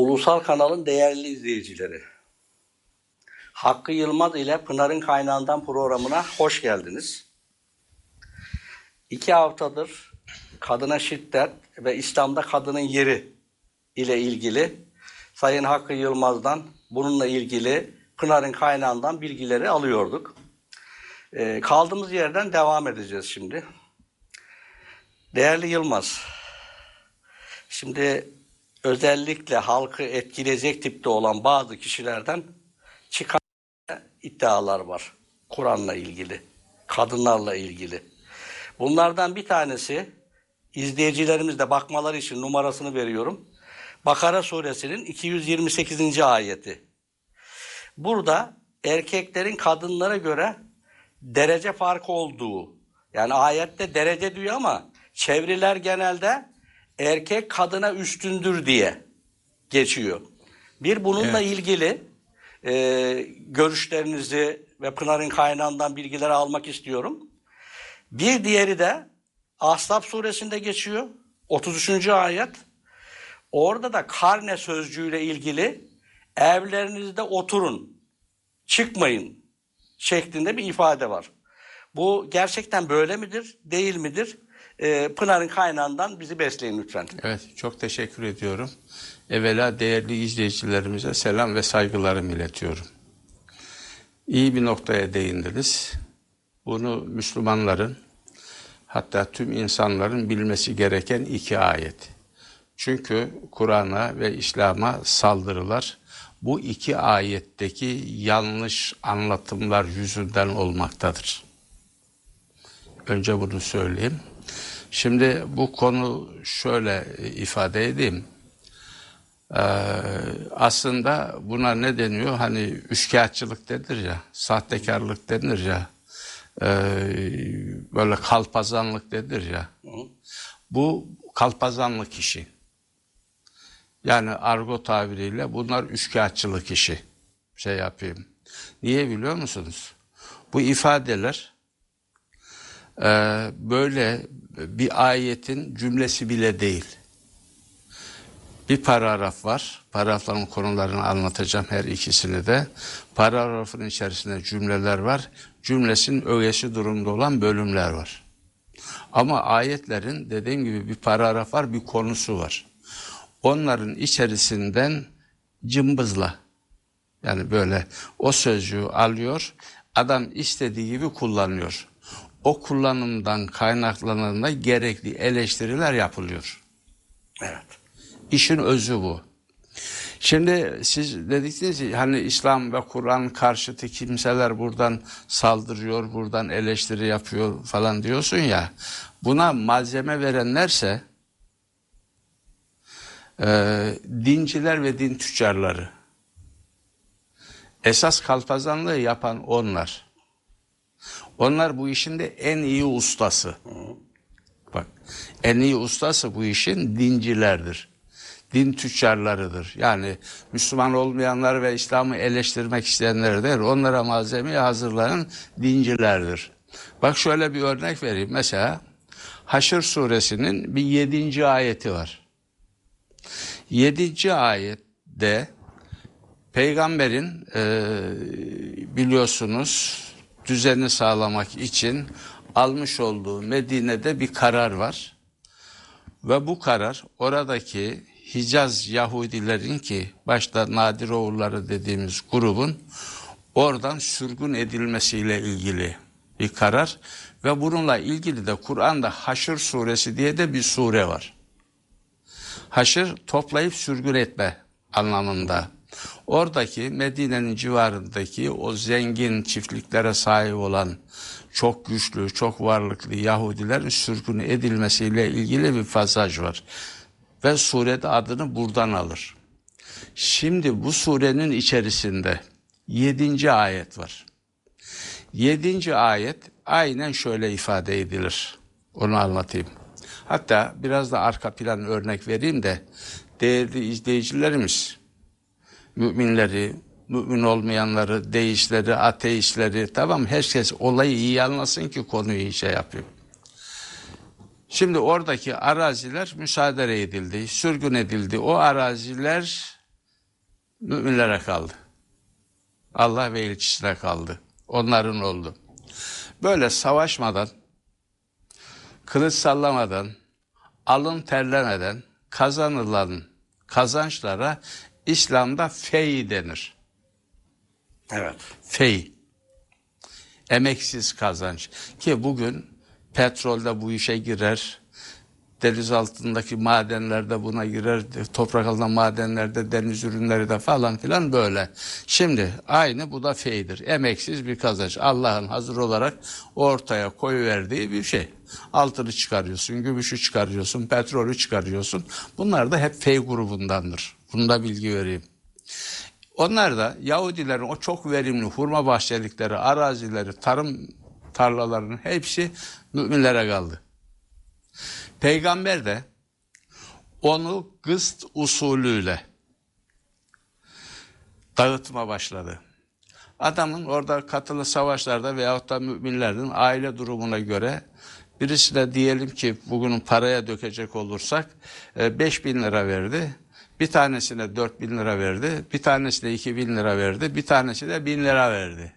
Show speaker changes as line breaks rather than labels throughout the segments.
Ulusal kanalın değerli izleyicileri. Hakkı Yılmaz ile Pınar'ın Kaynağından programına hoş geldiniz. İki haftadır kadına şiddet ve İslam'da kadının yeri ile ilgili Sayın Hakkı Yılmaz'dan bununla ilgili Pınar'ın Kaynağından bilgileri alıyorduk. Ee, kaldığımız yerden devam edeceğiz şimdi. Değerli Yılmaz, şimdi özellikle halkı etkileyecek tipte olan bazı kişilerden çıkan iddialar var. Kur'an'la ilgili, kadınlarla ilgili. Bunlardan bir tanesi izleyicilerimiz de bakmaları için numarasını veriyorum. Bakara suresinin 228. ayeti. Burada erkeklerin kadınlara göre derece farkı olduğu, yani ayette derece diyor ama çeviriler genelde erkek kadına üstündür diye geçiyor. Bir bununla
Evet.
ilgili e, görüşlerinizi ve Pınar'ın kaynağından bilgileri almak istiyorum. Bir diğeri de Ahzab suresinde geçiyor. 33. ayet. Orada da karne sözcüğüyle ilgili evlerinizde oturun, çıkmayın şeklinde bir ifade var. Bu gerçekten böyle midir, değil midir? Ee, Pınar'ın kaynağından bizi besleyin lütfen.
Evet, çok teşekkür ediyorum. Evvela değerli izleyicilerimize selam ve saygılarımı iletiyorum. İyi bir noktaya değindiniz. Bunu Müslümanların, hatta tüm insanların bilmesi gereken iki ayet. Çünkü Kur'an'a ve İslam'a saldırılar bu iki ayetteki yanlış anlatımlar yüzünden olmaktadır. Önce bunu söyleyeyim. Şimdi bu konu şöyle ifade edeyim. Ee, aslında buna ne deniyor? Hani üçkağıtçılık denir ya, sahtekarlık denir ya, ee, böyle kalpazanlık denir ya. Bu kalpazanlık işi. Yani argo tabiriyle bunlar üçkağıtçılık işi. Şey yapayım. Niye biliyor musunuz? Bu ifadeler e, böyle bir ayetin cümlesi bile değil. Bir paragraf var. Paragrafların konularını anlatacağım her ikisini de. Paragrafın içerisinde cümleler var. Cümlesinin ögesi durumda olan bölümler var. Ama ayetlerin dediğim gibi bir paragraf var, bir konusu var. Onların içerisinden cımbızla yani böyle o sözcüğü alıyor, adam istediği gibi kullanıyor. O kullanımdan kaynaklanan da gerekli eleştiriler yapılıyor.
Evet.
İşin özü bu. Şimdi siz dediniz ki hani İslam ve Kur'an karşıtı kimseler buradan saldırıyor, buradan eleştiri yapıyor falan diyorsun ya. Buna malzeme verenlerse e, dinciler ve din tüccarları. Esas kalpazanlığı yapan onlar. Onlar bu işin de en iyi ustası. Bak en iyi ustası bu işin dincilerdir. Din tüccarlarıdır. Yani Müslüman olmayanlar ve İslam'ı eleştirmek isteyenler değil. Onlara malzemeyi hazırlayan dincilerdir. Bak şöyle bir örnek vereyim. Mesela Haşr suresinin bir yedinci ayeti var. Yedinci ayette peygamberin e, biliyorsunuz düzeni sağlamak için almış olduğu Medine'de bir karar var. Ve bu karar oradaki Hicaz Yahudilerin ki başta Nadiroğulları dediğimiz grubun oradan sürgün edilmesiyle ilgili bir karar. Ve bununla ilgili de Kur'an'da Haşr suresi diye de bir sure var. Haşır toplayıp sürgün etme anlamında. Oradaki Medine'nin civarındaki o zengin çiftliklere sahip olan çok güçlü, çok varlıklı Yahudilerin sürgün edilmesiyle ilgili bir pasaj var. Ve surede adını buradan alır. Şimdi bu surenin içerisinde yedinci ayet var. Yedinci ayet aynen şöyle ifade edilir. Onu anlatayım. Hatta biraz da arka plan örnek vereyim de değerli izleyicilerimiz, müminleri, mümin olmayanları, deistleri, ateistleri tamam herkes olayı iyi anlasın ki konuyu iyi şey yapayım. Şimdi oradaki araziler müsaade edildi, sürgün edildi. O araziler müminlere kaldı. Allah ve elçisine kaldı. Onların oldu. Böyle savaşmadan, kılıç sallamadan, alın terlemeden kazanılan kazançlara İslam'da fey denir.
Evet.
Fey. Emeksiz kazanç. Ki bugün petrolde bu işe girer. Deniz altındaki madenlerde buna girer. Toprak altında madenlerde, deniz ürünleri de falan filan böyle. Şimdi aynı bu da feydir. Emeksiz bir kazanç. Allah'ın hazır olarak ortaya koyuverdiği bir şey. Altını çıkarıyorsun, gümüşü çıkarıyorsun, petrolü çıkarıyorsun. Bunlar da hep fey grubundandır. Bunda bilgi vereyim. Onlar da Yahudilerin o çok verimli hurma bahçelikleri, arazileri, tarım tarlalarının hepsi müminlere kaldı. Peygamber de onu gıst usulüyle dağıtma başladı. Adamın orada katılı savaşlarda veyahut da müminlerin aile durumuna göre birisine diyelim ki bugünün paraya dökecek olursak 5 bin lira verdi. Bir tanesine 4 bin lira verdi. Bir tanesine 2 bin lira verdi. Bir tanesine 1000 lira verdi.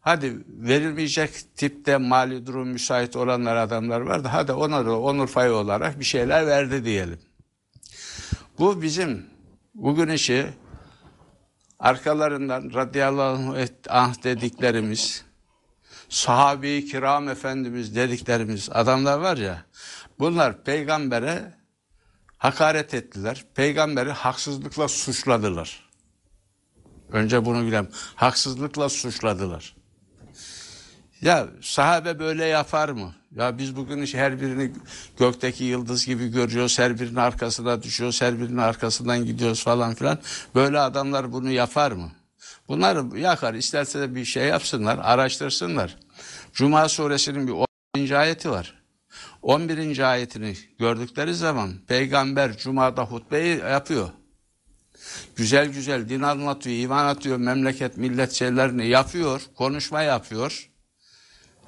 Hadi verilmeyecek tipte mali durum müsait olanlar adamlar vardı. Hadi ona da onur payı olarak bir şeyler verdi diyelim. Bu bizim bugün işi arkalarından radıyallahu anh dediklerimiz, sahabe-i kiram efendimiz dediklerimiz adamlar var ya, bunlar peygambere hakaret ettiler. Peygamberi haksızlıkla suçladılar. Önce bunu bilelim. Haksızlıkla suçladılar. Ya sahabe böyle yapar mı? Ya biz bugün işte her birini gökteki yıldız gibi görüyoruz. Her birinin arkasına düşüyoruz. Her birinin arkasından gidiyoruz falan filan. Böyle adamlar bunu yapar mı? Bunlar yakar. İsterse de bir şey yapsınlar, araştırsınlar. Cuma suresinin bir 11. ayeti var. 11. ayetini gördükleri zaman peygamber Cuma'da hutbeyi yapıyor. Güzel güzel din anlatıyor, iman atıyor, memleket, millet şeylerini yapıyor, konuşma yapıyor.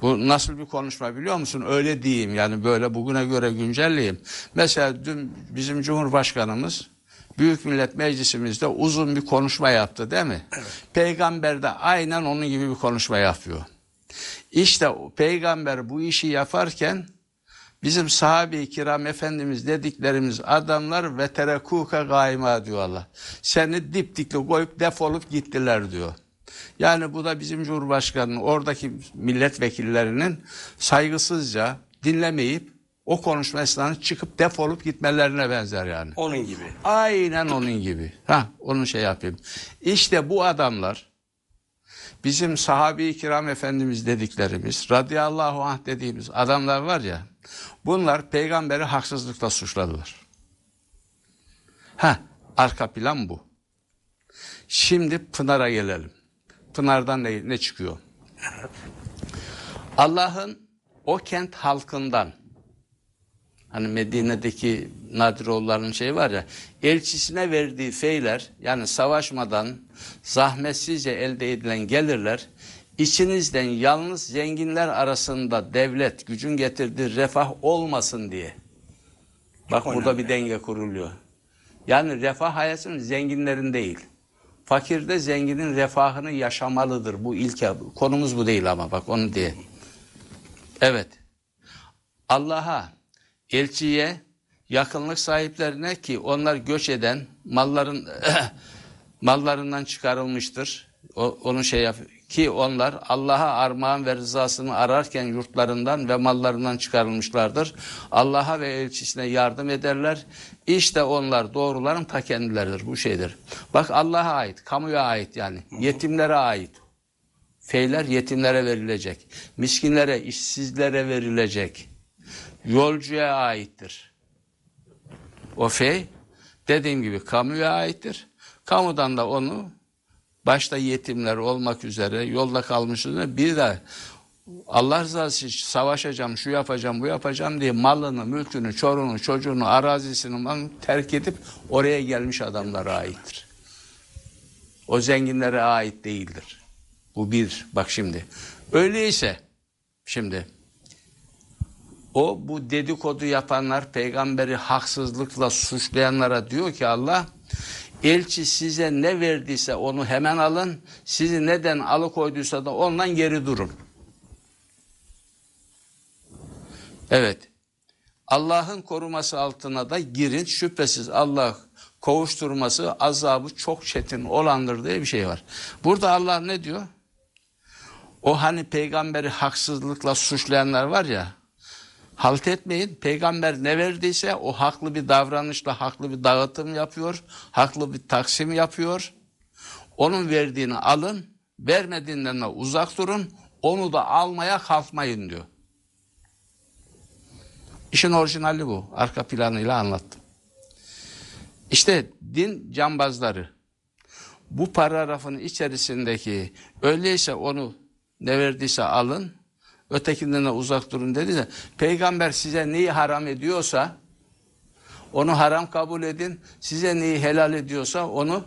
Bu nasıl bir konuşma biliyor musun? Öyle diyeyim yani böyle bugüne göre güncelleyeyim. Mesela dün bizim Cumhurbaşkanımız Büyük Millet Meclisimizde uzun bir konuşma yaptı değil mi? Evet. Peygamber de aynen onun gibi bir konuşma yapıyor. İşte peygamber bu işi yaparken bizim sahabe-i kiram efendimiz dediklerimiz adamlar ve terekuka gaima diyor Allah. Seni dipdikli koyup defolup gittiler diyor. Yani bu da bizim Cumhurbaşkanı'nın oradaki milletvekillerinin saygısızca dinlemeyip o konuşma esnasında çıkıp defolup gitmelerine benzer yani.
Onun gibi.
Aynen onun gibi. Ha, onu şey yapayım. İşte bu adamlar bizim sahabi-i kiram efendimiz dediklerimiz, radıyallahu anh dediğimiz adamlar var ya, bunlar peygamberi haksızlıkla suçladılar. Ha, arka plan bu. Şimdi Pınar'a gelelim. Pınar'dan ne, ne çıkıyor? Allah'ın o kent halkından hani Medine'deki Nadiroğulların şey var ya elçisine verdiği feyler yani savaşmadan zahmetsizce elde edilen gelirler içinizden yalnız zenginler arasında devlet gücün getirdiği refah olmasın diye. Bak
Çok
burada
önemli.
bir denge kuruluyor. Yani refah hayatının zenginlerin değil. Fakir de zenginin refahını yaşamalıdır. Bu ilke. Konumuz bu değil ama bak onu diye. Evet. Allah'a, elçiye, yakınlık sahiplerine ki onlar göç eden malların mallarından çıkarılmıştır. O, onu şey ki onlar Allah'a armağan ve rızasını ararken yurtlarından ve mallarından çıkarılmışlardır. Allah'a ve elçisine yardım ederler. İşte onlar doğruların ta kendileridir. Bu şeydir. Bak Allah'a ait, kamuya ait yani. Yetimlere ait. Feyler yetimlere verilecek. Miskinlere, işsizlere verilecek. Yolcuya aittir. O fey dediğim gibi kamuya aittir. Kamudan da onu başta yetimler olmak üzere yolda kalmışlar bir de Allah rızası için savaşacağım, şu yapacağım, bu yapacağım diye malını, mülkünü, çorunu, çocuğunu, arazisini terk edip oraya gelmiş adamlara aittir. O zenginlere ait değildir. Bu bir. Bak şimdi. Öyleyse şimdi o bu dedikodu yapanlar peygamberi haksızlıkla suçlayanlara diyor ki Allah Elçi size ne verdiyse onu hemen alın. Sizi neden alıkoyduysa da ondan geri durun. Evet. Allah'ın koruması altına da girin. Şüphesiz Allah kovuşturması azabı çok çetin olandır diye bir şey var. Burada Allah ne diyor? O hani peygamberi haksızlıkla suçlayanlar var ya, halt etmeyin. Peygamber ne verdiyse o haklı bir davranışla haklı bir dağıtım yapıyor, haklı bir taksim yapıyor. Onun verdiğini alın, vermediğinden de uzak durun, onu da almaya kalkmayın diyor. İşin orijinali bu. Arka planıyla anlattım. İşte din cambazları. Bu paragrafın içerisindeki öyleyse onu ne verdiyse alın, ötekinden de uzak durun dedi de peygamber size neyi haram ediyorsa onu haram kabul edin, size neyi helal ediyorsa onu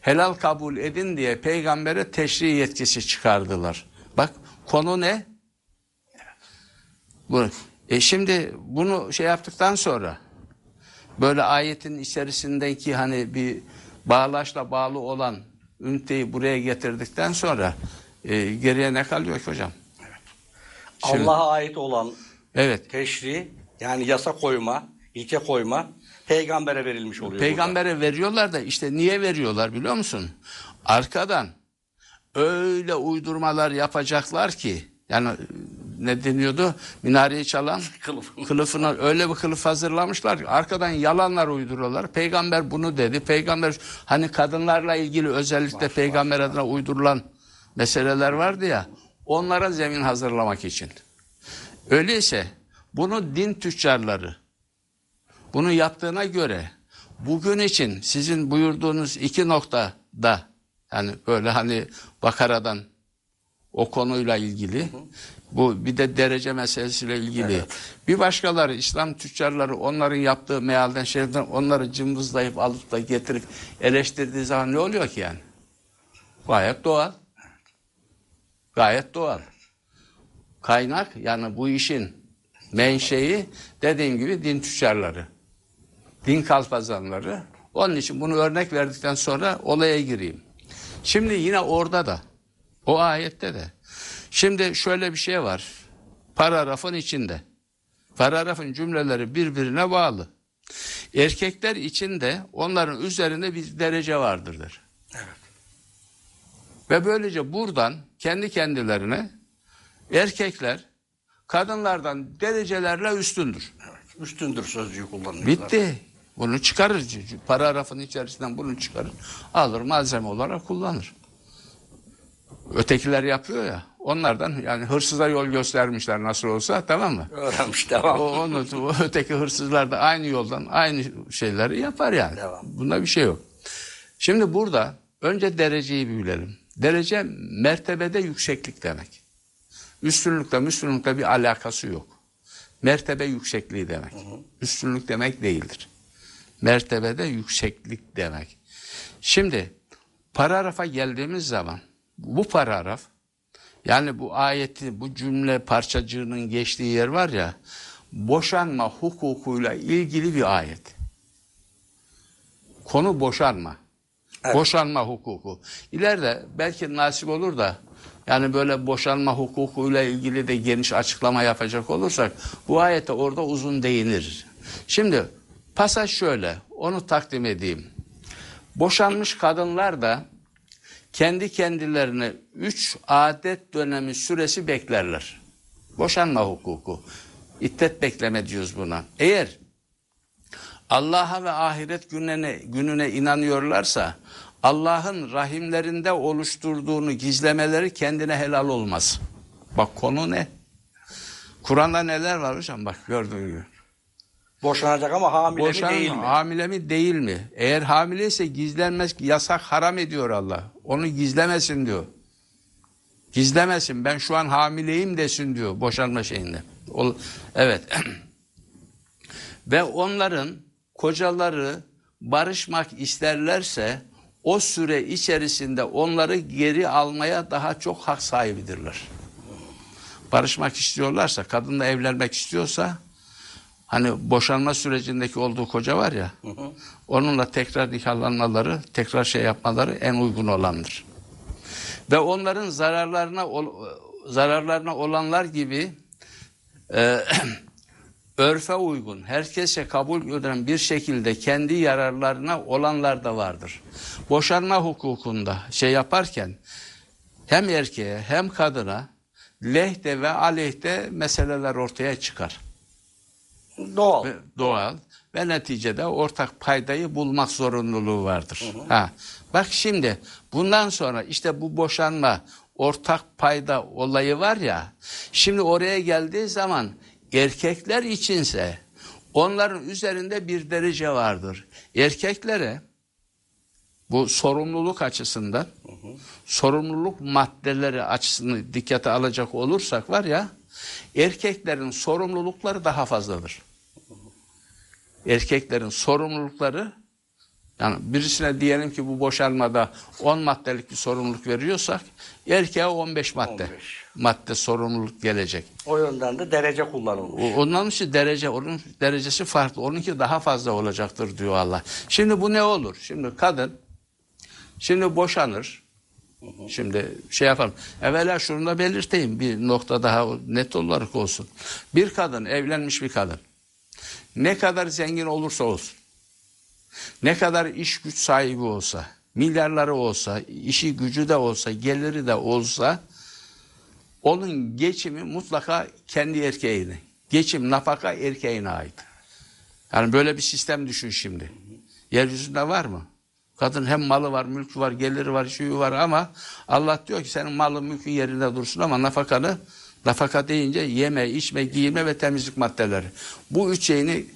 helal kabul edin diye peygambere teşri yetkisi çıkardılar. Bak konu ne? Bu. E şimdi bunu şey yaptıktan sonra böyle ayetin içerisindeki hani bir bağlaçla bağlı olan üniteyi buraya getirdikten sonra e, geriye ne kalıyor ki hocam? Şimdi-
Allah'a ait olan
Evet.
teşri yani yasa koyma, ilke koyma peygambere verilmiş oluyor.
Peygambere veriyorlar da işte niye veriyorlar biliyor musun? Arkadan öyle uydurmalar yapacaklar ki yani ne deniyordu? Minareyi çalan
Kılıf.
kılıfına öyle bir kılıf hazırlamışlar ki arkadan yalanlar uyduruyorlar. Peygamber bunu dedi. Peygamber hani kadınlarla ilgili özellikle peygamber adına uydurulan meseleler vardı ya onlara zemin hazırlamak için. Öyleyse bunu din tüccarları bunu yaptığına göre bugün için sizin buyurduğunuz iki noktada yani böyle hani Bakara'dan o konuyla ilgili bu bir de derece meselesiyle ilgili bir başkaları İslam tüccarları onların yaptığı mealden şeriften onları cımbızlayıp alıp da getirip eleştirdiği zaman ne oluyor ki yani? Gayet doğal. Gayet doğal. Kaynak yani bu işin menşei dediğim gibi din tüccarları. Din kalpazanları. Onun için bunu örnek verdikten sonra olaya gireyim. Şimdi yine orada da o ayette de. Şimdi şöyle bir şey var. Paragrafın içinde. Paragrafın cümleleri birbirine bağlı. Erkekler için de onların üzerinde bir derece vardırdır. Ve böylece buradan kendi kendilerine erkekler kadınlardan derecelerle üstündür.
Evet, üstündür sözcüğü kullanıyorlar.
Bitti. Bunu çıkarır. Paragrafın içerisinden bunu çıkarır. Alır malzeme olarak kullanır. Ötekiler yapıyor ya. Onlardan yani hırsıza yol göstermişler nasıl olsa tamam mı?
Öğrenmiş
O,
devam.
onu, o öteki hırsızlar da aynı yoldan aynı şeyleri yapar yani.
Devam.
Bunda bir şey yok. Şimdi burada önce dereceyi bilelim. Derece mertebede yükseklik demek. Üstünlükle müslünlükle bir alakası yok. Mertebe yüksekliği demek. Üstünlük demek değildir. Mertebede yükseklik demek. Şimdi paragrafa geldiğimiz zaman bu paragraf yani bu ayeti bu cümle parçacığının geçtiği yer var ya boşanma hukukuyla ilgili bir ayet. Konu boşanma.
Evet.
Boşanma hukuku. İleride belki nasip olur da yani böyle boşanma hukukuyla ilgili de geniş açıklama yapacak olursak bu ayete orada uzun değinir. Şimdi pasaj şöyle onu takdim edeyim. Boşanmış kadınlar da kendi kendilerine üç adet dönemi süresi beklerler. Boşanma hukuku. İddet bekleme diyoruz buna. Eğer Allah'a ve ahiret gününe, gününe inanıyorlarsa Allah'ın rahimlerinde oluşturduğunu gizlemeleri kendine helal olmaz. Bak konu ne? Kur'an'da neler var hocam bak gördüğün gibi.
Boşanacak ama hamile mi
Boşan
değil mi?
hamile mi değil mi? Eğer hamileyse gizlenmez yasak haram ediyor Allah. Onu gizlemesin diyor. Gizlemesin ben şu an hamileyim desin diyor boşanma şeyinde. Evet. Ve onların kocaları barışmak isterlerse o süre içerisinde onları geri almaya daha çok hak sahibidirler. Barışmak istiyorlarsa, kadınla evlenmek istiyorsa Hani boşanma sürecindeki olduğu koca var ya. Onunla tekrar nikahlanmaları, tekrar şey yapmaları en uygun olandır. Ve onların zararlarına zararlarına olanlar gibi e, örfe uygun, herkese kabul gören bir şekilde kendi yararlarına olanlar da vardır. Boşanma hukukunda şey yaparken hem erkeğe hem kadına lehte ve aleyhte meseleler ortaya çıkar.
Doğal.
Ve doğal ve neticede ortak paydayı bulmak zorunluluğu vardır. Ha. Bak şimdi bundan sonra işte bu boşanma ortak payda olayı var ya. Şimdi oraya geldiği zaman erkekler içinse onların üzerinde bir derece vardır. Erkeklere bu sorumluluk açısından sorumluluk maddeleri açısını dikkate alacak olursak var ya erkeklerin sorumlulukları daha fazladır erkeklerin sorumlulukları yani birisine diyelim ki bu boşanmada 10 maddelik bir sorumluluk veriyorsak erkeğe 15 madde
15.
madde sorumluluk gelecek.
O yönden de derece kullanılmış.
Ondan için derece onun derecesi farklı. Onunki daha fazla olacaktır diyor Allah. Şimdi bu ne olur? Şimdi kadın şimdi boşanır. Şimdi şey yapalım. Evvela şunu da belirteyim. Bir nokta daha net olarak olsun. Bir kadın, evlenmiş bir kadın. Ne kadar zengin olursa olsun. Ne kadar iş güç sahibi olsa, milyarları olsa, işi gücü de olsa, geliri de olsa onun geçimi mutlaka kendi erkeğine. Geçim, nafaka erkeğine ait. Yani böyle bir sistem düşün şimdi. Yeryüzünde var mı? Kadın hem malı var, mülkü var, geliri var, şuyu var ama Allah diyor ki senin malın mülkün yerinde dursun ama nafakanı nafaka deyince yeme, içme, giyinme ve temizlik maddeleri. Bu üç şeyini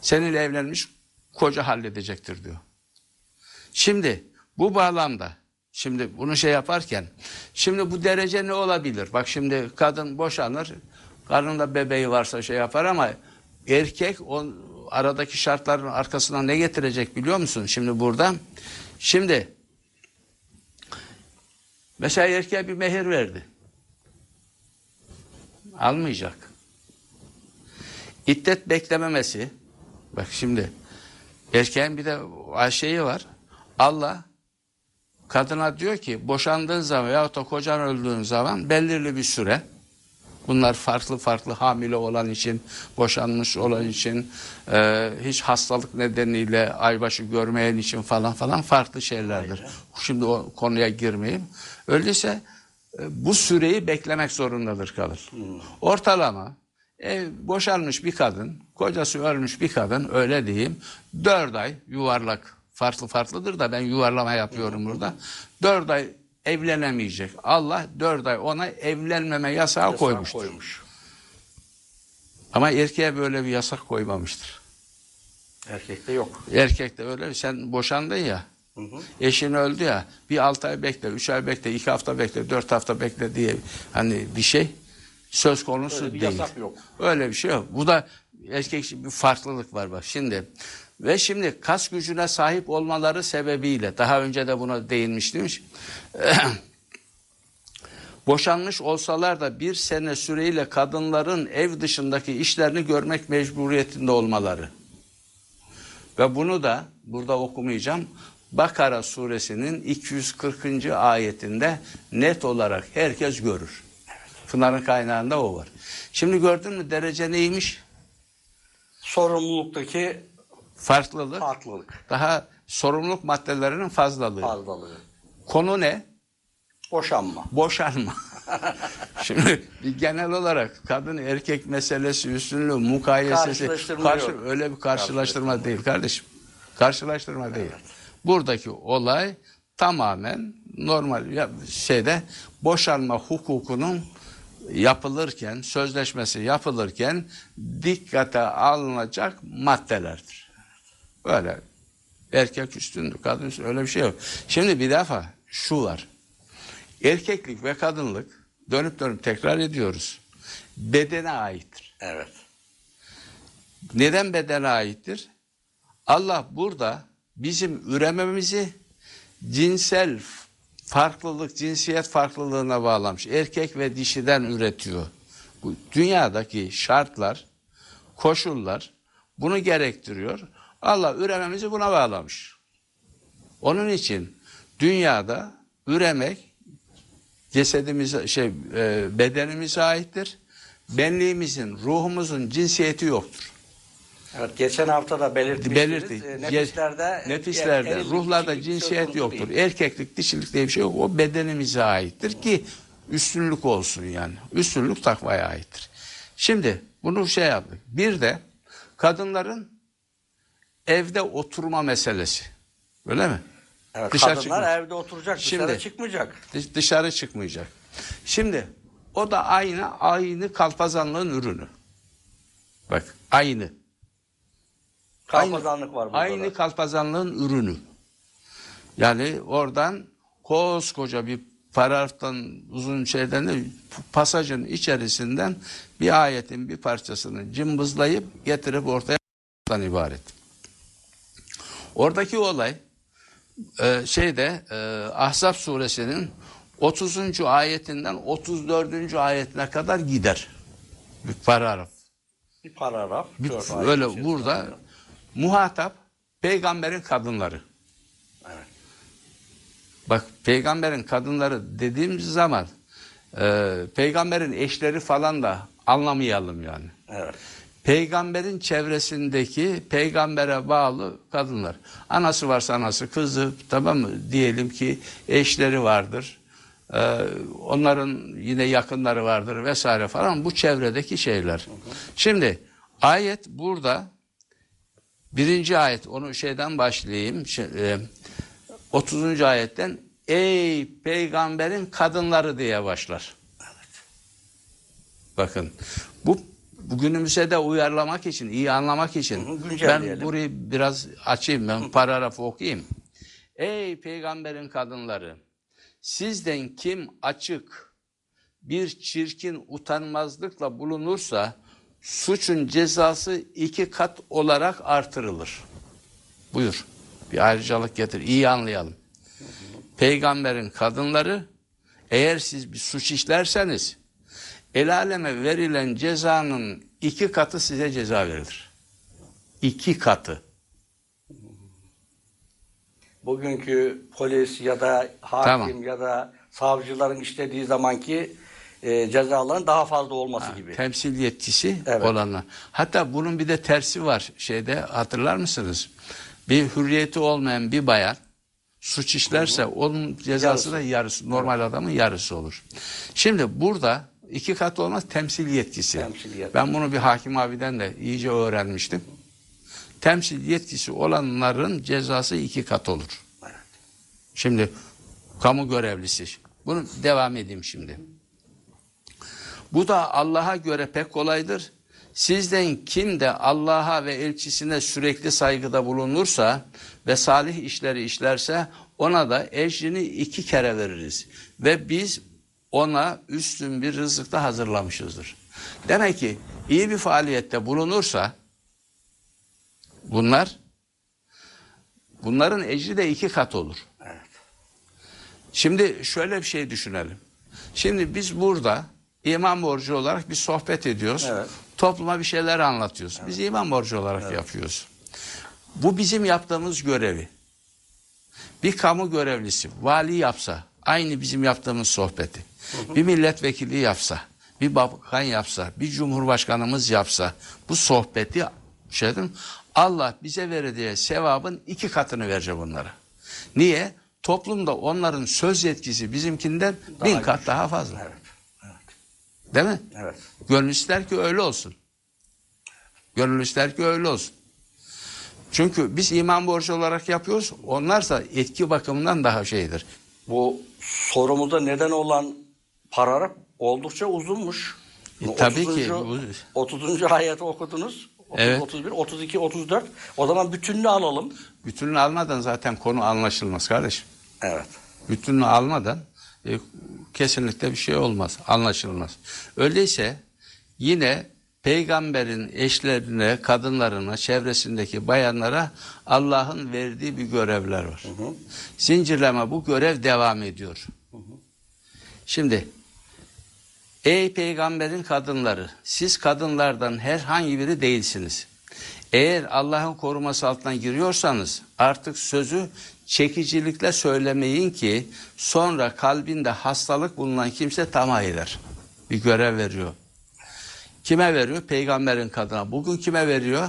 seninle evlenmiş koca halledecektir diyor. Şimdi bu bağlamda şimdi bunu şey yaparken şimdi bu derece ne olabilir? Bak şimdi kadın boşanır. Karnında bebeği varsa şey yapar ama erkek o aradaki şartların arkasına ne getirecek biliyor musun? Şimdi burada şimdi mesela erkeğe bir mehir verdi. Almayacak. İddet beklememesi bak şimdi erkeğin bir de şeyi var. Allah kadına diyor ki boşandığın zaman yahut da kocan öldüğün zaman belirli bir süre bunlar farklı farklı hamile olan için, boşanmış olan için, e, hiç hastalık nedeniyle aybaşı görmeyen için falan falan farklı şeylerdir. Şimdi o konuya girmeyeyim. Öyleyse e, bu süreyi beklemek zorundadır kalır. Ortalama ev boşanmış bir kadın, kocası ölmüş bir kadın öyle diyeyim. Dört ay yuvarlak farklı farklıdır da ben yuvarlama yapıyorum burada. Dört ay evlenemeyecek. Allah dört ay ona evlenmeme yasağı koymuştur.
koymuş.
Ama erkeğe böyle bir yasak koymamıştır.
Erkekte yok.
Erkek de öyle sen boşandın ya. Eşin öldü ya. Bir altı ay bekle, üç ay bekle, iki hafta bekle, dört hafta bekle diye hani bir şey söz konusu
Öyle bir
değil.
yasak yok.
Öyle bir şey yok. Bu da erkek için bir farklılık var bak şimdi. Ve şimdi kas gücüne sahip olmaları sebebiyle daha önce de buna değinmiştim. Boşanmış olsalar da bir sene süreyle kadınların ev dışındaki işlerini görmek mecburiyetinde olmaları. Ve bunu da burada okumayacağım. Bakara suresinin 240. ayetinde net olarak herkes görür. Pınar'ın kaynağında o var. Şimdi gördün mü derece neymiş?
Sorumluluktaki
Farklılık.
farklılık.
Daha sorumluluk maddelerinin fazlalığı.
Fazlalığı.
Konu ne?
Boşanma.
Boşanma. Şimdi bir genel olarak kadın erkek meselesi üstünlüğü mukayesesi
Karşılaştırma
karşı,
yok.
öyle bir karşılaştırma değil kardeşim. Karşılaştırma değil. Buradaki olay tamamen normal şeyde boşanma hukukunun yapılırken, sözleşmesi yapılırken dikkate alınacak maddelerdir. Böyle erkek üstündür, kadın üstündür öyle bir şey yok. Şimdi bir defa şu var. Erkeklik ve kadınlık dönüp dönüp tekrar ediyoruz. Bedene aittir.
Evet.
Neden bedene aittir? Allah burada bizim ürememizi cinsel farklılık, cinsiyet farklılığına bağlamış. Erkek ve dişiden üretiyor. Bu dünyadaki şartlar koşullar bunu gerektiriyor. Allah ürememizi buna bağlamış. Onun için dünyada üremek cesedimize şey e, bedenimize aittir. Benliğimizin, ruhumuzun cinsiyeti yoktur.
Evet, geçen hafta da belirtmiştiniz.
Belirttik.
E, nefislerde,
nefislerde,
erkeklik,
ruhlarda cinsiyet yoktur.
değil.
Erkeklik, dişilik diye bir şey yok. O bedenimize aittir ki üstünlük olsun yani. Üstünlük takvaya aittir. Şimdi bunu şey yaptık. Bir de kadınların evde oturma meselesi. Öyle mi?
Evet,
Dışarı
kadınlar
çıkmayacak.
evde oturacak, dışarı
Şimdi-
çıkmayacak.
Dış- Dışarı çıkmayacak. Şimdi o da aynı aynı kalpazanlığın ürünü. Bak aynı.
Kalpazanlık var burada
Aynı
da.
kalpazanlığın ürünü. Yani oradan koskoca bir paragraftan uzun şeyden de pasajın içerisinden bir ayetin bir parçasını cımbızlayıp getirip ortaya ibaret. Oradaki olay e, şeyde e, Ahzab suresinin 30. ayetinden 34. ayetine kadar gider. Bir paragraf.
Bir paragraf.
Bir- öyle burada muhatap peygamberin kadınları.
Evet.
Bak peygamberin kadınları dediğimiz zaman e, peygamberin eşleri falan da anlamayalım yani.
Evet.
Peygamberin çevresindeki peygambere bağlı kadınlar. Anası varsa anası, kızı tamam mı? Diyelim ki eşleri vardır. Ee, onların yine yakınları vardır vesaire falan. Bu çevredeki şeyler. Şimdi ayet burada birinci ayet onu şeyden başlayayım. Şey, e, 30. ayetten ey peygamberin kadınları diye başlar. Bakın bu bugünümüze de uyarlamak için, iyi anlamak için ben burayı biraz açayım, ben paragrafı okuyayım. Ey peygamberin kadınları, sizden kim açık bir çirkin utanmazlıkla bulunursa suçun cezası iki kat olarak artırılır. Buyur. Bir ayrıcalık getir. İyi anlayalım. Peygamberin kadınları eğer siz bir suç işlerseniz el aleme verilen cezanın iki katı size ceza verilir. İki katı.
Bugünkü polis ya da hakim
Tamam.
ya da savcıların işlediği zamanki e, cezaların daha fazla olması gibi.
Temsil yetkisi
Evet.
olanlar. Hatta bunun bir de tersi var. Şeyde hatırlar mısınız? Bir hürriyeti olmayan bir bayan suç işlerse onun cezası da yarısı normal adamın yarısı olur. Şimdi burada iki kat olmaz temsil yetkisi.
Temsil yetkisi.
Ben bunu bir hakim abiden de iyice öğrenmiştim. Temsil yetkisi olanların cezası iki kat olur.
Evet.
Şimdi kamu görevlisi. Bunu devam edeyim şimdi. Bu da Allah'a göre pek kolaydır. Sizden kim de Allah'a ve elçisine sürekli saygıda bulunursa ve salih işleri işlerse ona da ecrini iki kere veririz. Ve biz ona üstün bir rızık da hazırlamışızdır. Demek ki iyi bir faaliyette bulunursa bunlar bunların ecri de iki kat olur.
Evet.
Şimdi şöyle bir şey düşünelim. Şimdi biz burada iman borcu olarak bir sohbet ediyoruz.
Evet.
Topluma bir şeyler anlatıyoruz. Biz iman borcu olarak yapıyoruz. Bu bizim yaptığımız görevi. Bir kamu görevlisi, vali yapsa, aynı bizim yaptığımız sohbeti. Bir milletvekili yapsa, bir bakan yapsa, bir cumhurbaşkanımız yapsa, bu sohbeti şeyden Allah bize verdiği sevabın iki katını verecek onlara. Niye? Toplumda onların söz yetkisi bizimkinden bin kat daha fazla.
Evet.
Değil mi?
Evet.
Gönül ister ki öyle olsun. Gönül ister ki öyle olsun. Çünkü biz iman borcu olarak yapıyoruz. Onlarsa etki bakımından daha şeydir.
Bu sorumuza neden olan paragraf oldukça uzunmuş.
E, tabii ki
30. ayeti okudunuz. 30,
Evet.
31, 32, 34. O zaman bütününü alalım.
bütününü almadan zaten konu anlaşılmaz kardeşim.
Evet.
Bütününü almadan e, kesinlikle bir şey olmaz, anlaşılmaz. Öyleyse yine peygamberin eşlerine, kadınlarına, çevresindeki bayanlara Allah'ın verdiği bir görevler var. Zincirleme bu görev devam ediyor. Şimdi Ey peygamberin kadınları, siz kadınlardan herhangi biri değilsiniz. Eğer Allah'ın koruması altına giriyorsanız artık sözü çekicilikle söylemeyin ki sonra kalbinde hastalık bulunan kimse tamah eder. Bir görev veriyor. Kime veriyor? Peygamberin kadına. Bugün kime veriyor?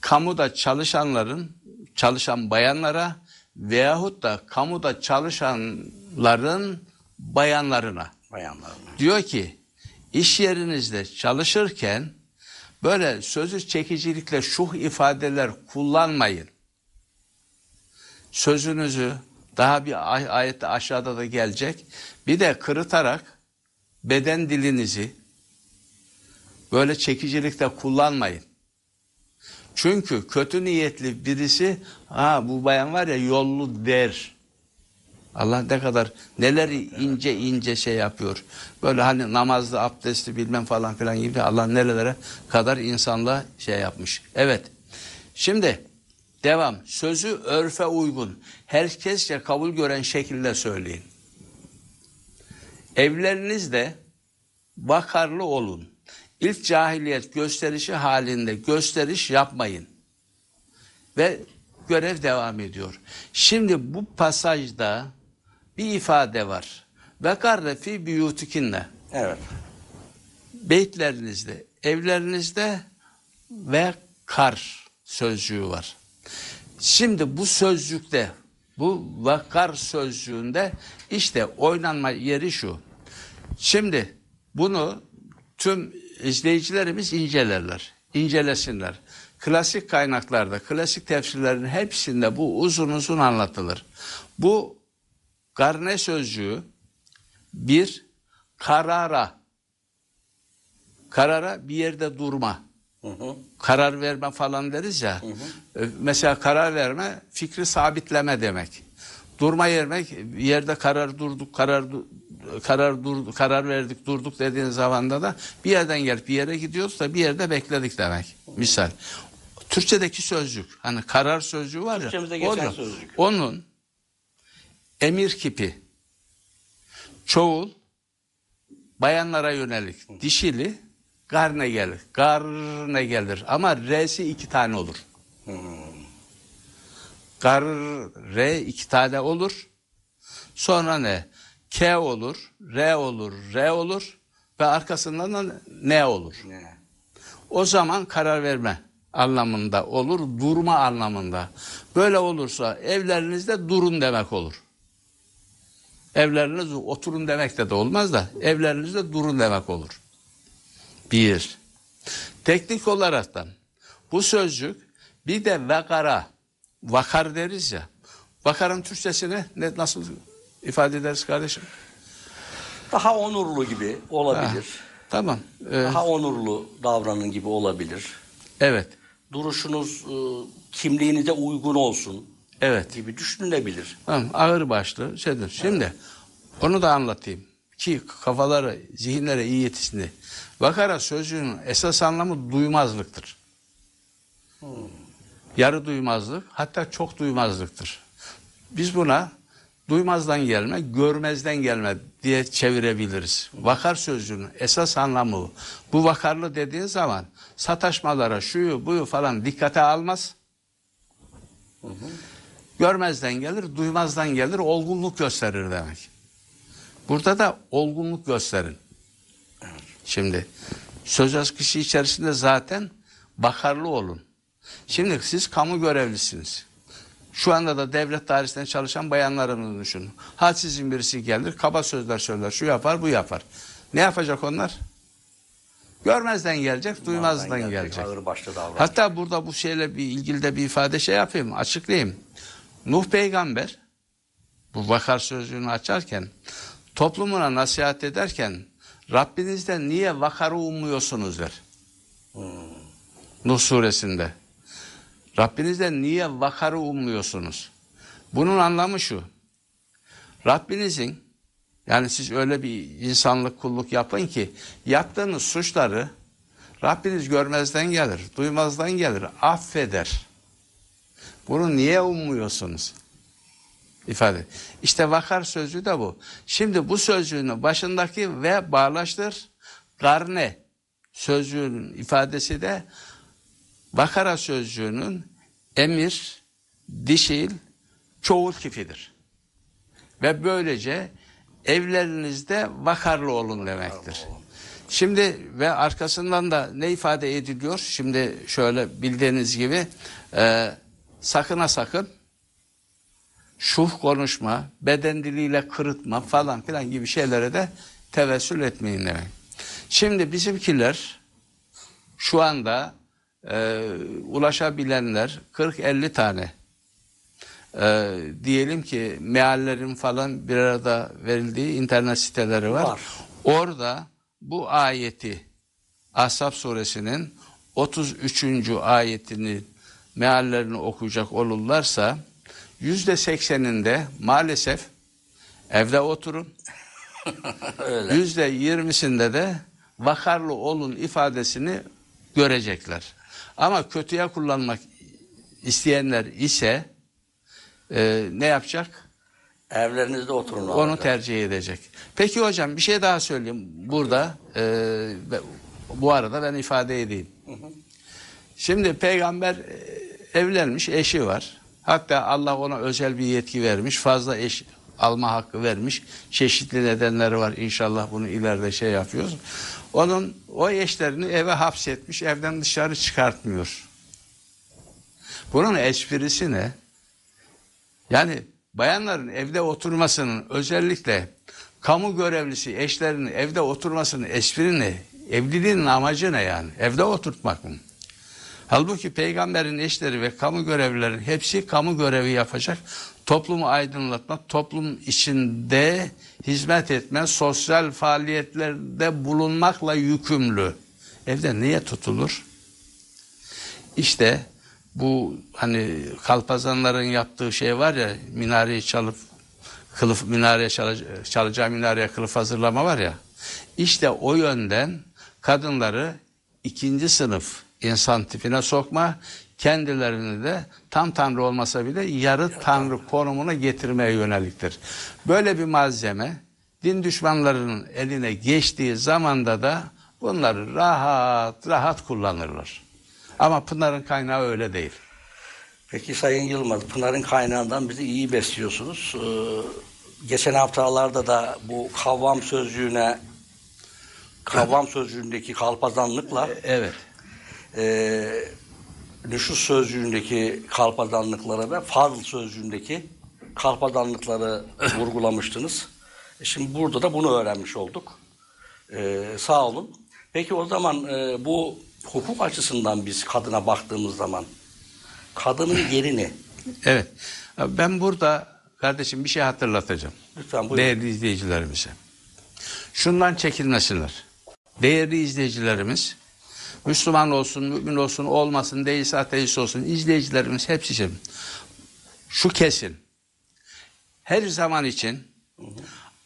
Kamuda çalışanların, çalışan bayanlara veyahut da kamuda çalışanların bayanlarına.
Bayanlar.
Diyor ki iş yerinizde çalışırken böyle sözü çekicilikle şuh ifadeler kullanmayın. Sözünüzü daha bir ay- ayette aşağıda da gelecek. Bir de kırıtarak beden dilinizi böyle çekicilikle kullanmayın. Çünkü kötü niyetli birisi ha bu bayan var ya yollu der. Allah ne kadar neler ince ince şey yapıyor. Böyle hani namazlı, abdestli bilmem falan filan gibi Allah nerelere kadar insanla şey yapmış. Evet. Şimdi devam. Sözü örfe uygun. Herkesçe kabul gören şekilde söyleyin. Evlerinizde bakarlı olun. İlk cahiliyet gösterişi halinde gösteriş yapmayın. Ve görev devam ediyor. Şimdi bu pasajda bir ifade var. Ve karre fi biyutikinne.
Evet.
Beytlerinizde, evlerinizde ve kar sözcüğü var. Şimdi bu sözcükte, bu vakar sözcüğünde işte oynanma yeri şu. Şimdi bunu tüm izleyicilerimiz incelerler, incelesinler. Klasik kaynaklarda, klasik tefsirlerin hepsinde bu uzun uzun anlatılır. Bu karne sözcüğü bir karara, karara bir yerde durma,
Hı hı.
Karar verme falan deriz ya. E, Mesela karar verme fikri sabitleme demek. Durma yermek yerde karar durduk, karar karar dur, karar verdik, durduk dediğin zamanda da bir yerden gelip bir yere gidiyoruz da bir yerde bekledik demek. Misal. Türkçedeki sözcük, hani karar sözcüğü var ya. Onun-
sözcük.
Onun emir kipi, çoğul, bayanlara yönelik, dişili, garne gelir. Garne gelir ama R'si iki tane olur. Gar, R iki tane olur. Sonra ne? K olur, R olur, R olur ve arkasından da ne olur.
Ne?
O zaman karar verme anlamında olur, durma anlamında. Böyle olursa evlerinizde durun demek olur. Evlerinizde oturun demek de, de olmaz da evlerinizde durun demek olur. Bir. Teknik olaraktan bu sözcük bir de vakara, vakar deriz ya. Vakarın Türkçesini ne, nasıl ifade ederiz kardeşim?
Daha onurlu gibi olabilir.
Tamam. Ee,
Daha onurlu davranın gibi olabilir.
evet.
Duruşunuz e, kimliğinize uygun olsun
Evet.
gibi düşünülebilir.
Tamam, ağır başlı şeydir. Şimdi onu da anlatayım ki kafaları, zihinlere iyi yetişsin. Vakara sözcüğünün esas anlamı duymazlıktır. Yarı duymazlık, hatta çok duymazlıktır. Biz buna duymazdan gelme, görmezden gelme diye çevirebiliriz. Vakar sözcüğünün esas anlamı bu. Vakarlı dediğin zaman sataşmalara, şuyu buyu falan dikkate almaz. Görmezden gelir, duymazdan gelir, olgunluk gösterir demek. Burada da olgunluk gösterin. Şimdi söz akışı içerisinde zaten bakarlı olun. Şimdi siz kamu görevlisiniz. Şu anda da devlet dairesinde çalışan bayanlarını düşünün. Hadsizin birisi gelir, kaba sözler söyler, şu yapar, bu yapar. Ne yapacak onlar? Görmezden gelecek, duymazdan gelecek.
Ağır başlı davranış.
Hatta burada bu şeyle bir ilgili de bir ifade şey yapayım, açıklayayım. Nuh peygamber bu vakar sözcüğünü açarken toplumuna nasihat ederken Rabbinizden niye vakarı ummuyorsunuz der. Nuh suresinde. Rabbinizden niye vakarı ummuyorsunuz? Bunun anlamı şu. Rabbinizin yani siz öyle bir insanlık kulluk yapın ki yaptığınız suçları Rabbiniz görmezden gelir, duymazdan gelir, affeder. Bunu niye ummuyorsunuz? İfade. İşte vakar sözcüğü de bu. Şimdi bu sözcüğünü başındaki ve bağlaştır. Garne sözcüğünün ifadesi de Bakara sözcüğünün emir, dişil, çoğul kifidir. Ve böylece evlerinizde vakarlı olun demektir. Şimdi ve arkasından da ne ifade ediliyor? Şimdi şöyle bildiğiniz gibi e, sakına sakın şuh konuşma, beden diliyle kırıtma falan filan gibi şeylere de tevessül etmeyin demek. Şimdi bizimkiler şu anda e, ulaşabilenler 40-50 tane e, diyelim ki meallerin falan bir arada verildiği internet siteleri var.
Var.
Orada bu ayeti Ashab suresinin 33. ayetini meallerini okuyacak olurlarsa yüzde sekseninde maalesef evde oturun. Yüzde yirmisinde de vakarlı olun ifadesini görecekler. Ama kötüye kullanmak isteyenler ise e, ne yapacak?
Evlerinizde oturun.
Onu
olacak.
tercih edecek. Peki hocam bir şey daha söyleyeyim burada. e, bu arada ben ifade edeyim. Şimdi peygamber e, evlenmiş, eşi var. Hatta Allah ona özel bir yetki vermiş. Fazla eş alma hakkı vermiş. Çeşitli nedenleri var. İnşallah bunu ileride şey yapıyoruz. Onun o eşlerini eve hapsetmiş, evden dışarı çıkartmıyor. Bunun esprisi ne? Yani bayanların evde oturmasının özellikle kamu görevlisi eşlerinin evde oturmasının espri ne? Evliliğin amacı ne yani? Evde oturtmak mı? Halbuki peygamberin eşleri ve kamu görevlilerin hepsi kamu görevi yapacak. Toplumu aydınlatma, toplum içinde hizmet etme, sosyal faaliyetlerde bulunmakla yükümlü. Evde niye tutulur? İşte bu hani kalpazanların yaptığı şey var ya minareyi çalıp kılıf minareye çalacağı, çalacağı minareye kılıf hazırlama var ya. İşte o yönden kadınları ikinci sınıf insan tipine sokma, kendilerini de tam tanrı olmasa bile yarı tanrı konumuna getirmeye yöneliktir. Böyle bir malzeme din düşmanlarının eline geçtiği zamanda da bunları rahat rahat kullanırlar. Ama Pınar'ın kaynağı öyle değil.
Peki Sayın Yılmaz, Pınar'ın kaynağından bizi iyi besliyorsunuz. Ee, geçen haftalarda da bu kavvam sözcüğüne kavvam sözcüğündeki kalpazanlıkla
Evet.
E, nüfus sözcüğündeki kalpazanlıkları ve fazl sözcüğündeki kalpazanlıkları vurgulamıştınız. E Şimdi burada da bunu öğrenmiş olduk. E, sağ olun. Peki o zaman e, bu hukuk açısından biz kadına baktığımız zaman kadının yerini
Evet. Ben burada kardeşim bir şey hatırlatacağım.
lütfen buyurun.
Değerli izleyicilerimize. Şundan çekinmesinler. Değerli izleyicilerimiz, Müslüman olsun, mümin olsun, olmasın, değilse ateist olsun, izleyicilerimiz hepsi için. Şu kesin. Her zaman için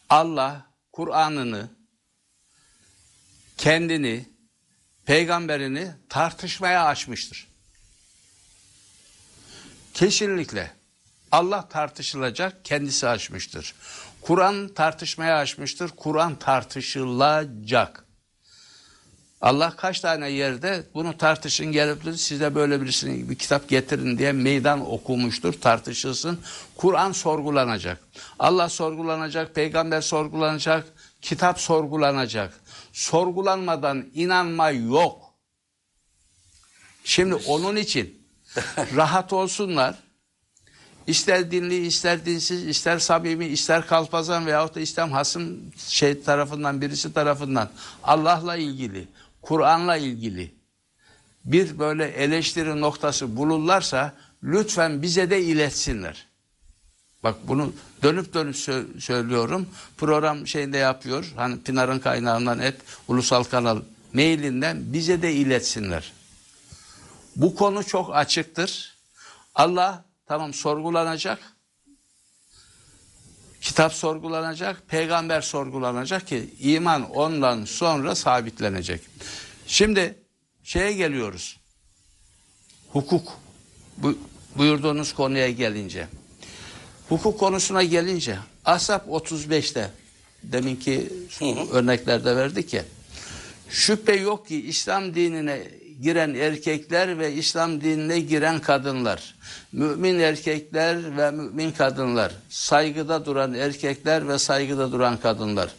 Allah Kur'an'ını, kendini, peygamberini tartışmaya açmıştır. Kesinlikle. Allah tartışılacak, kendisi açmıştır. Kur'an tartışmaya açmıştır, Kur'an tartışılacak. Allah kaç tane yerde bunu tartışın gelip size böyle birisini bir kitap getirin diye meydan okumuştur, tartışılsın. Kur'an sorgulanacak. Allah sorgulanacak, peygamber sorgulanacak, kitap sorgulanacak. Sorgulanmadan inanma yok. Şimdi onun için rahat olsunlar. İster dinli, ister dinsiz, ister samimi, ister kalpazan veyahut da İslam hasım şey tarafından, birisi tarafından Allah'la ilgili, Kur'an'la ilgili bir böyle eleştiri noktası bulurlarsa lütfen bize de iletsinler. Bak bunu dönüp dönüp sö- söylüyorum. Program şeyinde yapıyor. Hani Pınar'ın kaynağından et, ulusal kanal mailinden bize de iletsinler. Bu konu çok açıktır. Allah tamam sorgulanacak. Kitap sorgulanacak, peygamber sorgulanacak ki iman ondan sonra sabitlenecek. Şimdi şeye geliyoruz. Hukuk. Bu, buyurduğunuz konuya gelince. Hukuk konusuna gelince Asap 35'te deminki örneklerde verdik ya. Şüphe yok ki İslam dinine giren erkekler ve İslam dinine giren kadınlar, mümin erkekler ve mümin kadınlar, saygıda duran erkekler ve saygıda duran kadınlar,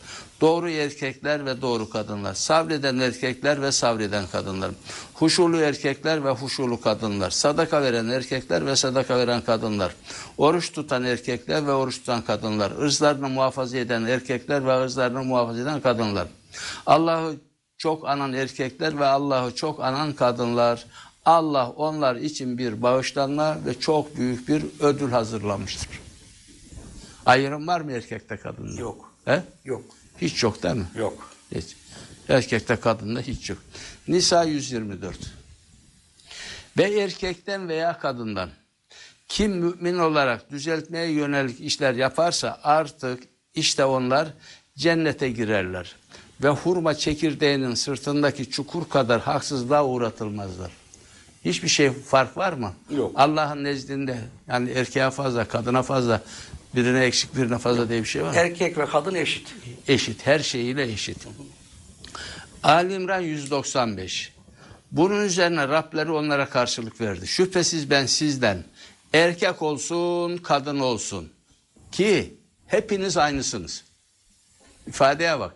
doğru erkekler ve doğru kadınlar, sabreden erkekler ve sabreden kadınlar, huşulu erkekler ve huşulu kadınlar, sadaka veren erkekler ve sadaka veren kadınlar, oruç tutan erkekler ve oruç tutan kadınlar, ırzlarını muhafaza eden erkekler ve ırzlarını muhafaza eden kadınlar. Allah'ı çok anan erkekler ve Allah'ı çok anan kadınlar. Allah onlar için bir bağışlanma ve çok büyük bir ödül hazırlamıştır. Ayrım var mı erkekte kadında?
Yok.
He?
Yok.
Hiç yok değil mi?
Yok.
Hiç. Erkekte kadında hiç yok. Nisa 124. Ve erkekten veya kadından kim mümin olarak düzeltmeye yönelik işler yaparsa artık işte onlar cennete girerler. Ve hurma çekirdeğinin sırtındaki çukur kadar haksızlığa uğratılmazlar. Hiçbir şey fark var mı?
Yok.
Allah'ın nezdinde yani erkeğe fazla, kadına fazla, birine eksik, birine fazla diye bir şey var mı?
Erkek ve kadın eşit.
eşit, her şeyiyle eşit. Ali İmran 195. Bunun üzerine Rableri onlara karşılık verdi. Şüphesiz ben sizden erkek olsun, kadın olsun ki hepiniz aynısınız. İfadeye bak.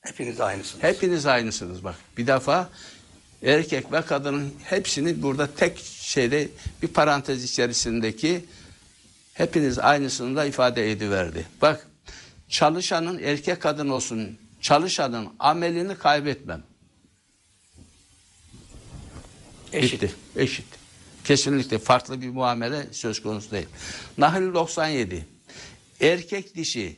Hepiniz aynısınız.
Hepiniz aynısınız bak. Bir defa erkek ve kadının hepsini burada tek şeyde bir parantez içerisindeki hepiniz aynısını da ifade ediverdi. Bak çalışanın erkek kadın olsun çalışanın amelini kaybetmem.
Eşit.
Bitti. Eşit. Kesinlikle farklı bir muamele söz konusu değil. Nahl 97. Erkek dişi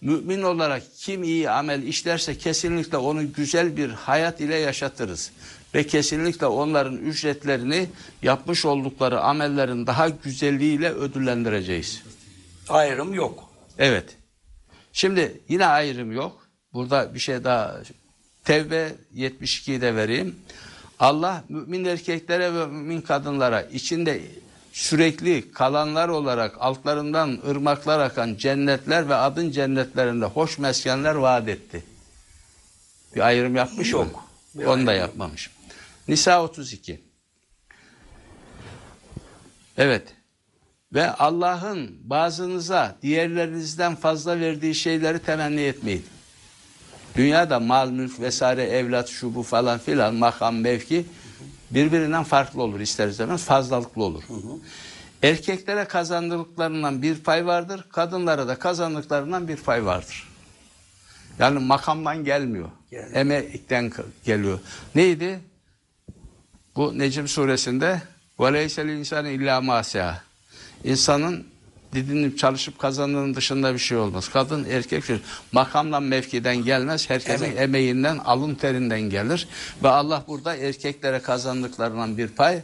mümin olarak kim iyi amel işlerse kesinlikle onu güzel bir hayat ile yaşatırız. Ve kesinlikle onların ücretlerini yapmış oldukları amellerin daha güzelliğiyle ödüllendireceğiz.
Ayrım yok.
Evet. Şimdi yine ayrım yok. Burada bir şey daha Tevbe 72'yi de vereyim. Allah mümin erkeklere ve mümin kadınlara içinde sürekli kalanlar olarak altlarından ırmaklar akan cennetler ve adın cennetlerinde hoş meskenler vaat etti. Bir ayrım yapmış mı?
Yok. Bir
Onu da
ayrım yok.
yapmamış. Nisa 32. Evet. Ve Allah'ın bazınıza diğerlerinizden fazla verdiği şeyleri temenni etmeyin. Dünyada mal, mülk vesaire, evlat, şu bu falan filan, makam, mevki birbirinden farklı olur ister istemez fazlalıklı olur. Erkeklere kazandıklarından bir pay vardır, kadınlara da kazandıklarından bir pay vardır. Yani makamdan gelmiyor,
Gelmiyor.
emekten geliyor. Neydi? Bu Necim suresinde وَلَيْسَ الْاِنْسَانِ illa مَاسِيَا İnsanın didinip çalışıp kazandığının dışında bir şey olmaz. Kadın, erkek, çocuk. makamdan mevkiden gelmez. Herkesin
Emek.
emeğinden, alın terinden gelir. Ve Allah burada erkeklere kazandıklarından bir pay,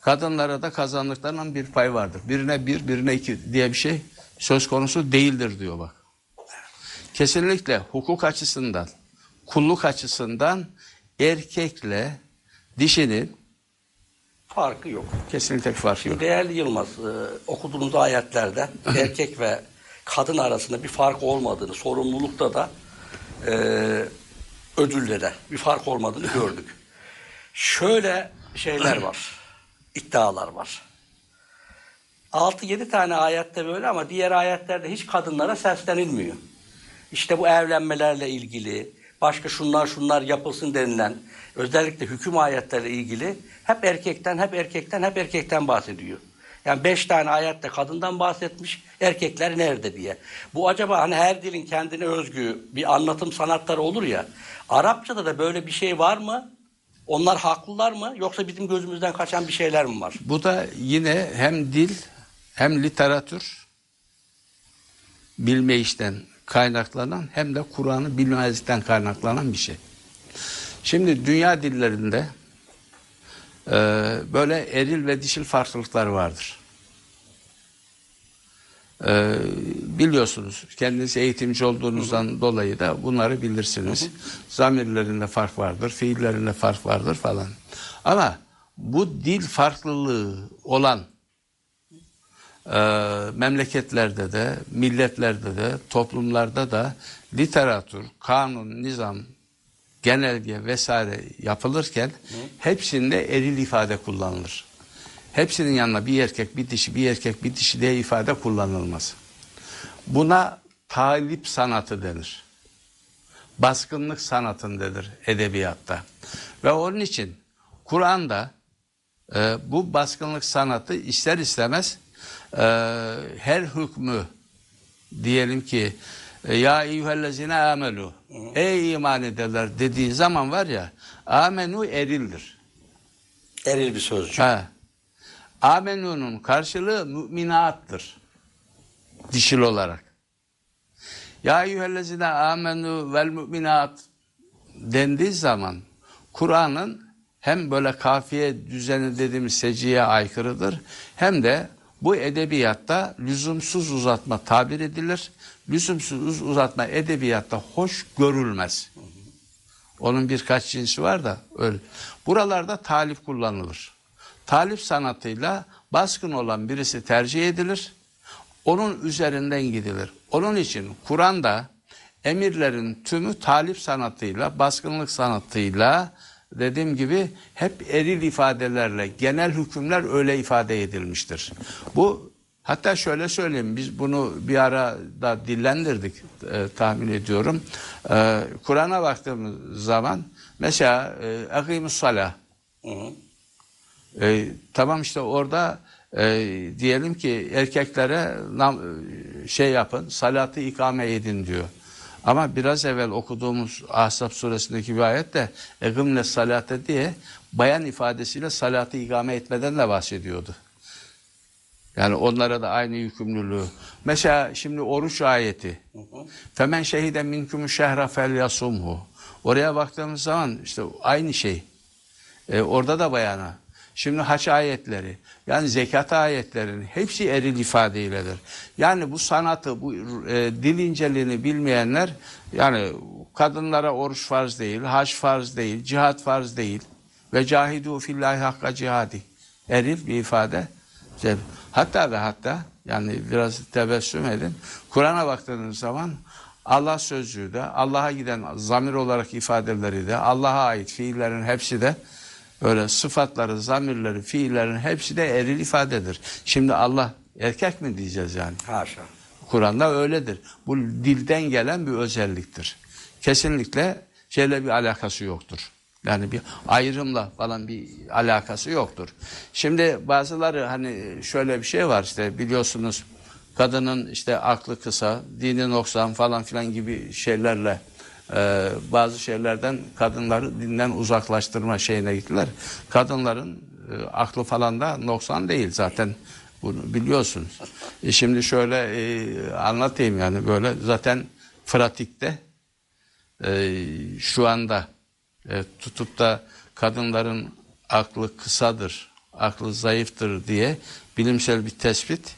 kadınlara da kazandıklarından bir pay vardır. Birine bir, birine iki diye bir şey söz konusu değildir diyor bak. Kesinlikle hukuk açısından, kulluk açısından erkekle dişinin
Farkı yok.
kesinlikle bir farkı yok.
Değerli Yılmaz, e, okuduğunuz ayetlerde erkek ve kadın arasında bir fark olmadığını, sorumlulukta da e, ödülde de bir fark olmadığını gördük. Şöyle şeyler var, iddialar var. 6-7 tane ayette böyle ama diğer ayetlerde hiç kadınlara seslenilmiyor. İşte bu evlenmelerle ilgili, başka şunlar şunlar yapılsın denilen, özellikle hüküm ayetlerle ilgili hep erkekten, hep erkekten, hep erkekten bahsediyor. Yani beş tane ayette kadından bahsetmiş, erkekler nerede diye. Bu acaba hani her dilin kendine özgü bir anlatım sanatları olur ya, Arapçada da böyle bir şey var mı? Onlar haklılar mı? Yoksa bizim gözümüzden kaçan bir şeyler mi var?
Bu da yine hem dil hem literatür bilme işten kaynaklanan hem de Kur'an'ı bilmezlikten kaynaklanan bir şey. Şimdi dünya dillerinde e, böyle eril ve dişil farklılıklar vardır. E, biliyorsunuz kendiniz eğitimci olduğunuzdan dolayı da bunları bilirsiniz. Zamirlerinde fark vardır, fiillerinde fark vardır falan. Ama bu dil farklılığı olan e, memleketlerde de, milletlerde de, toplumlarda da literatür, kanun, nizam genelge vesaire yapılırken hepsinde eril ifade kullanılır. Hepsinin yanına bir erkek bir dişi bir erkek bir dişi diye ifade kullanılmaz. Buna talip sanatı denir. Baskınlık sanatındadır edebiyatta. Ve onun için Kur'an'da e, bu baskınlık sanatı ister istemez e, her hükmü diyelim ki ya eyyühellezine amelu ey iman ederler dediği zaman var ya amenu erildir.
Eril bir sözcük.
Ha. Amenu'nun karşılığı müminattır. Dişil olarak. Ya eyyühellezine amenu vel müminat dendiği zaman Kur'an'ın hem böyle kafiye düzeni dediğimiz seciye aykırıdır hem de bu edebiyatta lüzumsuz uzatma tabir edilir. Lüzumsuz uzatma edebiyatta hoş görülmez. Onun birkaç cinsi var da öyle. Buralarda talip kullanılır. Talip sanatıyla baskın olan birisi tercih edilir. Onun üzerinden gidilir. Onun için Kur'an'da emirlerin tümü talip sanatıyla, baskınlık sanatıyla dediğim gibi hep eril ifadelerle, genel hükümler öyle ifade edilmiştir. Bu hatta şöyle söyleyeyim biz bunu bir ara da dillendirdik e, tahmin ediyorum. E, Kur'an'a baktığımız zaman mesela e, akimus salah
Hı hı.
e, tamam işte orada e, diyelim ki erkeklere nam, e, şey yapın, salatı ikame edin diyor. Ama biraz evvel okuduğumuz Ahzab suresindeki bir ayette egimle salate diye bayan ifadesiyle salatı ikame etmeden de bahsediyordu. Yani onlara da aynı yükümlülüğü. Mesela şimdi oruç ayeti. Femen şehide minkümü şehra fel yasumhu. Oraya baktığımız zaman işte aynı şey. E, orada da bayana. Şimdi haç ayetleri, yani zekat ayetlerinin hepsi eril ifadeyledir. Yani bu sanatı, bu e, dil inceliğini bilmeyenler, yani kadınlara oruç farz değil, haç farz değil, cihat farz değil. Ve cahidu fillahi hakka cihadi. Eril bir ifade. Hatta ve hatta, yani biraz tebessüm edin. Kur'an'a baktığınız zaman Allah sözcüğü de, Allah'a giden zamir olarak ifadeleri de, Allah'a ait fiillerin hepsi de Öyle sıfatları, zamirleri, fiillerin hepsi de eril ifadedir. Şimdi Allah erkek mi diyeceğiz yani?
Haşa.
Kur'an'da öyledir. Bu dilden gelen bir özelliktir. Kesinlikle şeyle bir alakası yoktur. Yani bir ayrımla falan bir alakası yoktur. Şimdi bazıları hani şöyle bir şey var işte biliyorsunuz kadının işte aklı kısa, dini noksan falan filan gibi şeylerle e, bazı şeylerden kadınları dinden uzaklaştırma şeyine gittiler. Kadınların e, aklı falan da noksan değil zaten bunu biliyorsunuz. E, şimdi şöyle e, anlatayım yani böyle zaten pratikte e, şu anda e, tutup da kadınların aklı kısadır, aklı zayıftır diye bilimsel bir tespit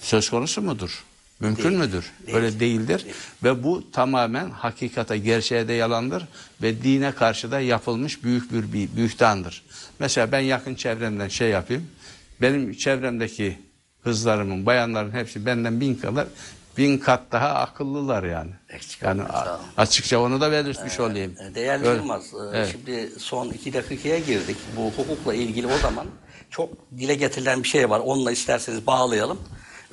söz konusu mudur? Mümkün
Değil.
müdür?
Değil.
Öyle değildir. Ve bu tamamen hakikate, gerçeğe de yalandır ve dine karşı da yapılmış büyük bir bir bühtandır. Mesela ben yakın çevremden şey yapayım. Benim çevremdeki kızlarımın, bayanların hepsi benden bin kadar bin kat daha akıllılar yani.
Eksik
Yani açıkça onu da belirtmiş olayım.
E, Değerli
Öyle.
Yılmaz, e,
Evet.
şimdi son iki dakikaya girdik. Bu hukukla ilgili o zaman çok dile getirilen bir şey var. Onunla isterseniz bağlayalım.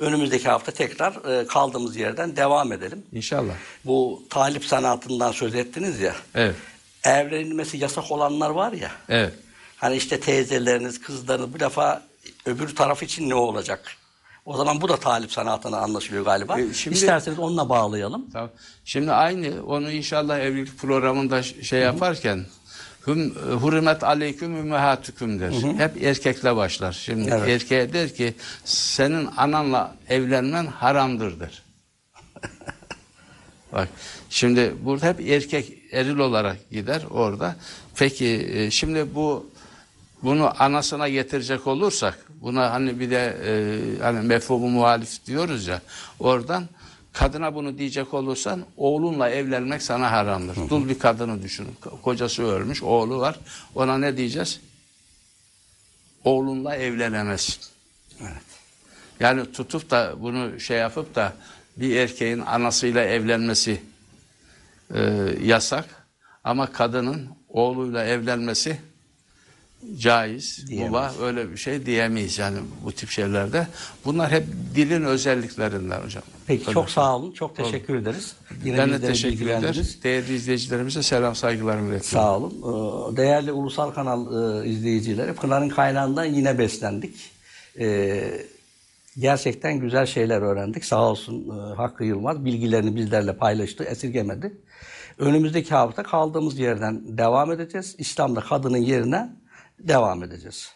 Önümüzdeki hafta tekrar e, kaldığımız yerden devam edelim.
İnşallah.
Bu talip sanatından söz ettiniz ya.
Evet.
Evlenilmesi yasak olanlar var ya.
Evet.
Hani işte teyzeleriniz, kızlarınız bu defa öbür taraf için ne olacak? O zaman bu da talip sanatına anlaşılıyor galiba.
E, şimdi-
İsterseniz onunla bağlayalım.
Tamam. Şimdi aynı onu inşallah evlilik programında şey yaparken hüm, hürmet aleyküm ümmehatukum der. Hep erkekle başlar. Şimdi
Evet.
erkeğe der ki senin ananla evlenmen haramdır der. Bak şimdi burada hep erkek eril olarak gider orada. Peki e, şimdi bu bunu anasına getirecek olursak buna hani bir de e, hani mefhumu muhalif diyoruz ya oradan kadına bunu diyecek olursan oğlunla evlenmek sana haramdır. Dul bir kadını düşünün. Ko- Kocası ölmüş, oğlu var. Ona ne diyeceğiz? Oğlunla evlenemezsin.
Evet.
Yani tutup da bunu şey yapıp da bir erkeğin anasıyla evlenmesi e, yasak. Ama kadının oğluyla evlenmesi caiz,
Diyemeyiz.
mubah öyle bir şey diyemeyiz yani bu tip şeylerde. Bunlar hep dilin özelliklerinden hocam.
Peki
Öyle.
çok sağ olun. Çok teşekkür ederiz. Yine
Ben de teşekkür
bilgilendiniz.
Değerli izleyicilerimize selam saygılarımı iletiyorum.
Sağ olun. Ee, Değerli ulusal kanal e, izleyicileri, Pınar'ın kaynağından yine beslendik. Ee, Gerçekten güzel şeyler öğrendik. Sağ olsun e, Hakkı Yılmaz bilgilerini bizlerle paylaştı, esirgemedi. Önümüzdeki hafta kaldığımız yerden devam edeceğiz. İslam'da kadının yerine devam edeceğiz.